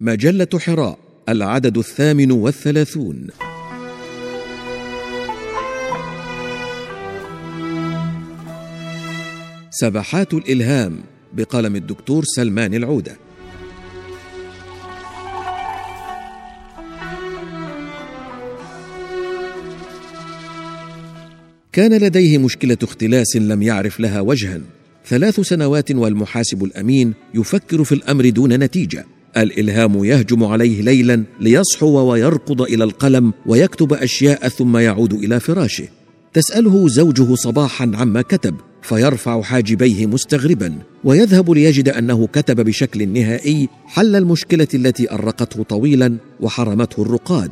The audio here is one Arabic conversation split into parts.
مجلة حراء العدد الثامن والثلاثون. سبحات الإلهام بقلم الدكتور سلمان العودة. كان لديه مشكلة اختلاس لم يعرف لها وجها. ثلاث سنوات والمحاسب الأمين يفكر في الأمر دون نتيجة. الإلهام يهجم عليه ليلا ليصحو ويركض إلى القلم ويكتب أشياء ثم يعود إلى فراشه. تسأله زوجه صباحا عما كتب فيرفع حاجبيه مستغربا ويذهب ليجد أنه كتب بشكل نهائي حل المشكلة التي أرقته طويلا وحرمته الرقاد.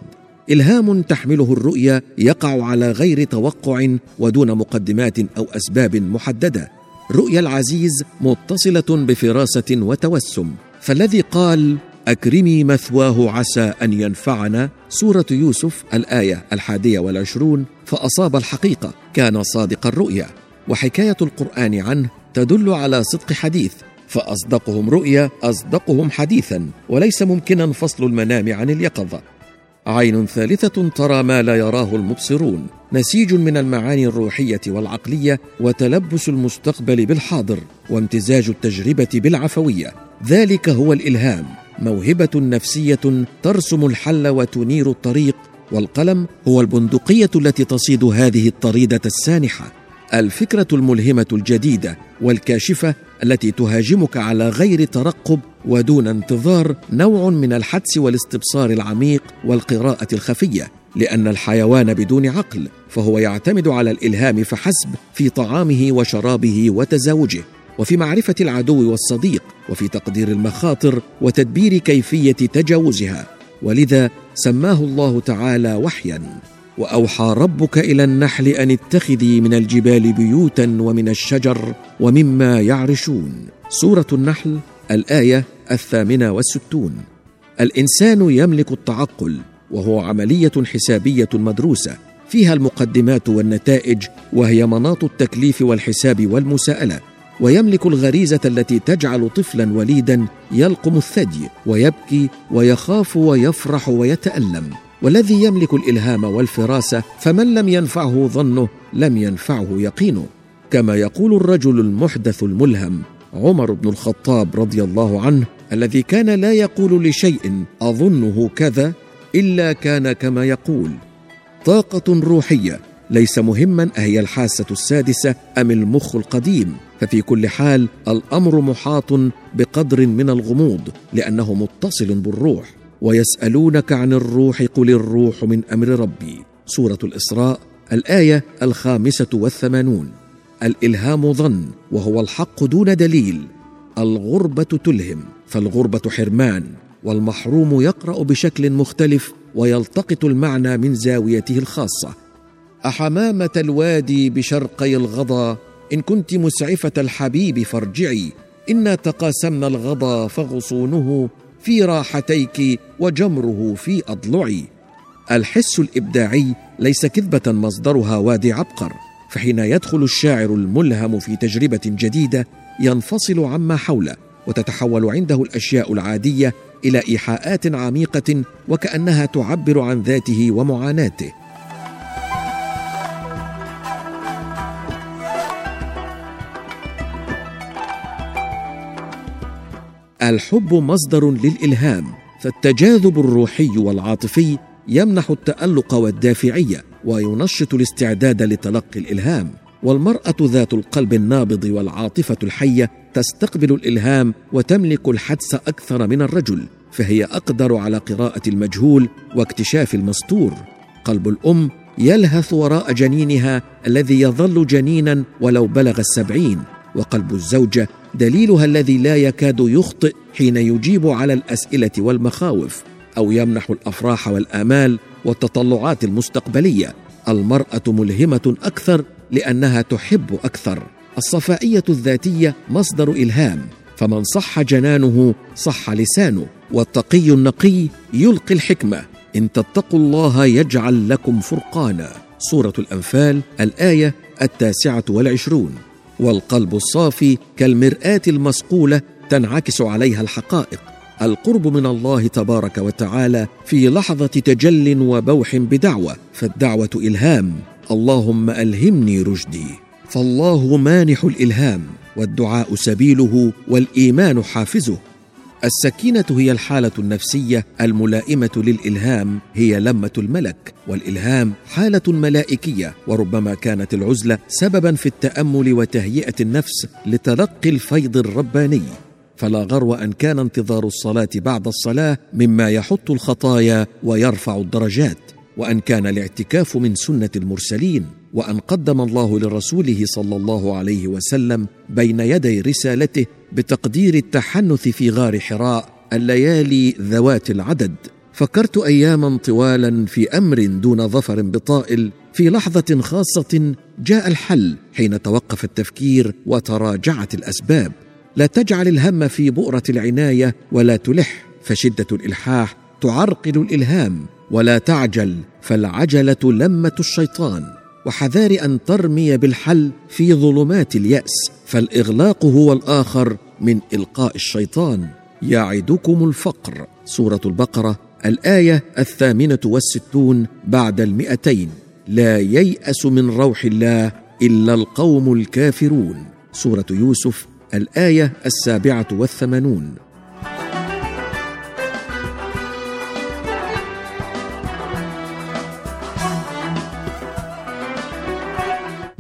إلهام تحمله الرؤيا يقع على غير توقع ودون مقدمات أو أسباب محددة. رؤيا العزيز متصلة بفراسة وتوسم. فالذي قال أكرمي مثواه عسى أن ينفعنا سورة يوسف الآية الحادية والعشرون فأصاب الحقيقة كان صادق الرؤيا. وحكاية القرآن عنه تدل على صدق حديث فأصدقهم رؤيا أصدقهم حديثا وليس ممكنا فصل المنام عن اليقظة. عين ثالثة ترى ما لا يراه المبصرون. نسيج من المعاني الروحية والعقلية وتلبس المستقبل بالحاضر وامتزاج التجربة بالعفوية. ذلك هو الإلهام. موهبة نفسية ترسم الحل وتنير الطريق والقلم هو البندقية التي تصيد هذه الطريدة السانحة. الفكرة الملهمة الجديدة والكاشفة التي تهاجمك على غير ترقب ودون انتظار نوع من الحدس والاستبصار العميق والقراءة الخفية لأن الحيوان بدون عقل فهو يعتمد على الإلهام فحسب في طعامه وشرابه وتزاوجه. وفي معرفة العدو والصديق وفي تقدير المخاطر وتدبير كيفية تجاوزها. ولذا سماه الله تعالى وحيا. وأوحى ربك إلى النحل أن اتخذي من الجبال بيوتا ومن الشجر ومما يعرشون. سورة النحل الآية الثامنة والستون. الإنسان يملك التعقل وهو عملية حسابية مدروسة فيها المقدمات والنتائج وهي مناط التكليف والحساب والمساءلة. ويملك الغريزة التي تجعل طفلا وليدا يلقم الثدي ويبكي ويخاف ويفرح ويتألم. والذي يملك الإلهام والفراسة فمن لم ينفعه ظنه لم ينفعه يقينه. كما يقول الرجل المحدث الملهم عمر بن الخطاب رضي الله عنه الذي كان لا يقول لشيء أظنه كذا إلا كان كما يقول. طاقة روحية ليس مهما أهي الحاسة السادسة أم المخ القديم. ففي كل حال الأمر محاط بقدر من الغموض لأنه متصل بالروح. ويسألونك عن الروح قل الروح من أمر ربي. سورة الإسراء الآية الخامسة والثمانون. الإلهام ظن وهو الحق دون دليل. الغربة تلهم. فالغربة حرمان والمحروم يقرأ بشكل مختلف ويلتقط المعنى من زاويته الخاصة. أحمامة الوادي بشرقي الغضا إن كنت مسعفة الحبيب فارجعي. انا تقاسمنا الغضا فغصونه في راحتيك وجمره في أضلعي. الحس الإبداعي ليس كذبة مصدرها وادي عبقر فحين يدخل الشاعر الملهم في تجربة جديدة ينفصل عما حوله. وتتحول عنده الأشياء العادية إلى إيحاءات عميقة وكأنها تعبر عن ذاته ومعاناته. الحب مصدر للإلهام فالتجاذب الروحي والعاطفي يمنح التألق والدافعية وينشط الاستعداد لتلقي الإلهام. والمرأة ذات القلب النابض والعاطفة الحية تستقبل الإلهام وتملك الحدس أكثر من الرجل فهي أقدر على قراءة المجهول واكتشاف المستور. قلب الأم يلهث وراء جنينها الذي يظل جنينا ولو بلغ السبعين وقلب الزوجة دليلها الذي لا يكاد يخطئ حين يجيب على الأسئلة والمخاوف أو يمنح الأفراح والآمال والتطلعات المستقبلية. المرأة ملهمة أكثر لأنها تحب أكثر. الصفائية الذاتية مصدر إلهام فمن صح جنانه صح لسانه والتقي النقي يلقي الحكمة. إن تتقوا الله يجعل لكم فرقانا. سورة الأنفال الآية التاسعة والعشرون. والقلب الصافي كالمرآة المصقوله تنعكس عليها الحقائق. القرب من الله تبارك وتعالى في لحظة تجل وبوح بدعوة فالدعوة إلهام. اللهم ألهمني رشدي. فالله مانح الإلهام والدعاء سبيله والإيمان حافزه. السكينة هي الحالة النفسية الملائمة للإلهام هي لمة الملك. والإلهام حالة ملائكية وربما كانت العزلة سببا في التأمل وتهيئة النفس لتلقي الفيض الرباني. فلا غرو أن كان انتظار الصلاة بعد الصلاة مما يحط الخطايا ويرفع الدرجات. وأن كان الاعتكاف من سنة المرسلين وأن قدم الله لرسوله صلى الله عليه وسلم بين يدي رسالته بتقدير التحنث في غار حراء الليالي ذوات العدد. فكرت أياما طوالا في أمر دون ظفر بطائل في لحظة خاصة جاء الحل حين توقف التفكير وتراجعت الأسباب. لا تجعل الهم في بؤرة العناية ولا تلح فشدة الإلحاح تعرقل الإلهام. ولا تعجل فالعجلة لمة الشيطان وحذار أن ترمي بالحل في ظلمات اليأس فالإغلاق هو الآخر من إلقاء الشيطان. يعدكم الفقر. سورة البقرة الآية الثامنة والستون بعد المئتين. لا ييأس من روح الله إلا القوم الكافرون. سورة يوسف الآية السابعة والثمانون.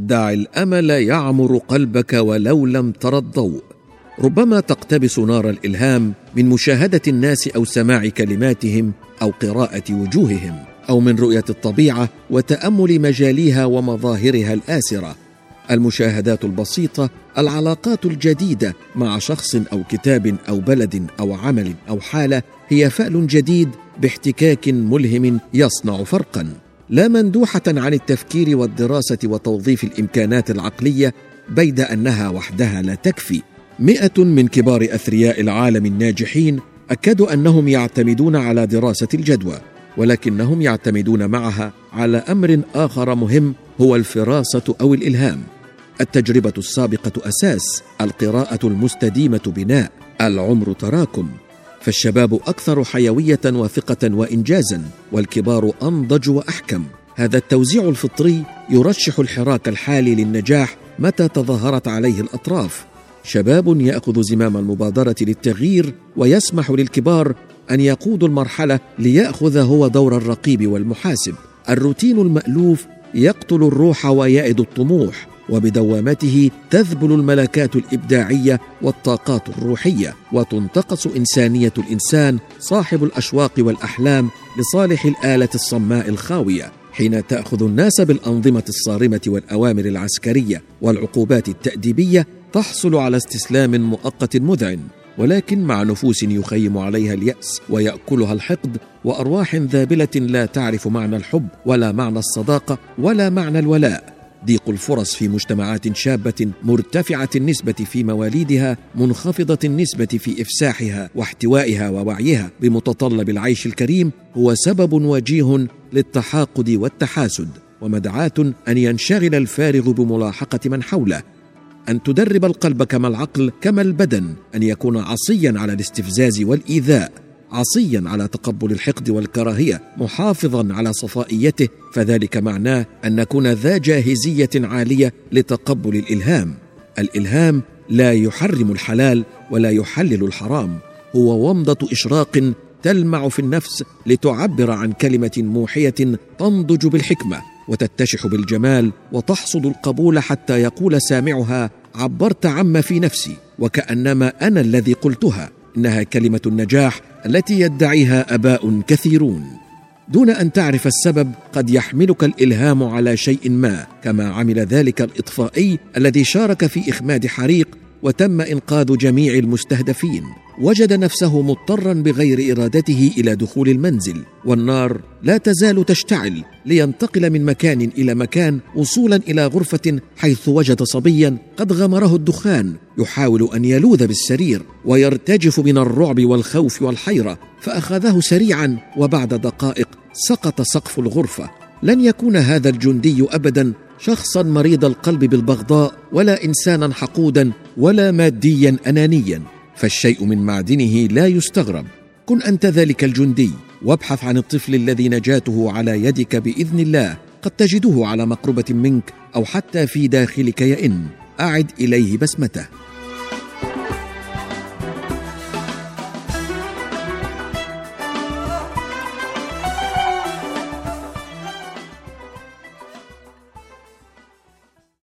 دع الأمل يعمر قلبك ولو لم تر الضوء. ربما تقتبس نار الإلهام من مشاهدة الناس أو سماع كلماتهم أو قراءة وجوههم أو من رؤية الطبيعة وتأمل مجاليها ومظاهرها الآسرة. المشاهدات البسيطة العلاقات الجديدة مع شخص أو كتاب أو بلد أو عمل أو حالة هي فال جديد باحتكاك ملهم يصنع فرقا. لا مندوحة عن التفكير والدراسة وتوظيف الإمكانات العقلية بيد أنها وحدها لا تكفي. مئة من كبار أثرياء العالم الناجحين أكدوا أنهم يعتمدون على دراسة الجدوى ولكنهم يعتمدون معها على أمر آخر مهم هو الفراسة أو الإلهام. التجربة السابقة أساس القراءة المستديمة بناء العمر تراكم. فالشباب أكثر حيوية وثقة وانجازا والكبار أنضج وأحكم. هذا التوزيع الفطري يرشح الحراك الحالي للنجاح متى تظاهرت عليه الأطراف. شباب يأخذ زمام المبادرة للتغيير ويسمح للكبار أن يقودوا المرحلة ليأخذ هو دور الرقيب والمحاسب. الروتين المألوف يقتل الروح ويائد الطموح. وبدوامته تذبل الملكات الإبداعية والطاقات الروحية وتنتقص إنسانية الإنسان صاحب الأشواق والأحلام لصالح الآلة الصماء الخاوية حين تأخذ الناس بالأنظمة الصارمة والأوامر العسكرية والعقوبات التأديبية تحصل على استسلام مؤقت مذعن ولكن مع نفوس يخيم عليها اليأس ويأكلها الحقد وأرواح ذابلة لا تعرف معنى الحب ولا معنى الصداقة ولا معنى الولاء. ضيق الفرص في مجتمعات شابة مرتفعة النسبة في مواليدها منخفضة النسبة في إفساحها واحتوائها ووعيها بمتطلب العيش الكريم هو سبب وجيه للتحاقد والتحاسد ومدعاة أن ينشغل الفارغ بملاحقة من حوله. أن تدرب القلب كما العقل كما البدن أن يكون عصيا على الاستفزاز والإيذاء. عصيا على تقبل الحقد والكراهية محافظا على صفائيته فذلك معناه أن نكون ذا جاهزية عالية لتقبل الإلهام. الإلهام لا يحرم الحلال ولا يحلل الحرام هو ومضة إشراق تلمع في النفس لتعبر عن كلمة موحية تنضج بالحكمة وتتشح بالجمال وتحصد القبول حتى يقول سامعها عبرت عما في نفسي وكأنما أنا الذي قلتها إنها كلمة النجاح التي يدعيها أباء كثيرون. دون أن تعرف السبب قد يحملك الإلهام على شيء ما كما عمل ذلك الإطفائي الذي شارك في إخماد حريق وتم إنقاذ جميع المستهدفين. وجد نفسه مضطرا بغير إرادته إلى دخول المنزل. والنار لا تزال تشتعل لينتقل من مكان إلى مكان وصولا إلى غرفة حيث وجد صبيا قد غمره الدخان يحاول أن يلوذ بالسرير ويرتجف من الرعب والخوف والحيرة. فأخذه سريعا وبعد دقائق سقط سقف الغرفة. لن يكون هذا الجندي ابدا شخصا مريض القلب بالبغضاء ولا انسانا حقودا ولا ماديا انانيا. فالشيء من معدنه لا يستغرب. كن أنت ذلك الجندي وابحث عن الطفل الذي نجاته على يدك بإذن الله. قد تجده على مقربة منك أو حتى في داخلك يئن. أعد إليه بسمته.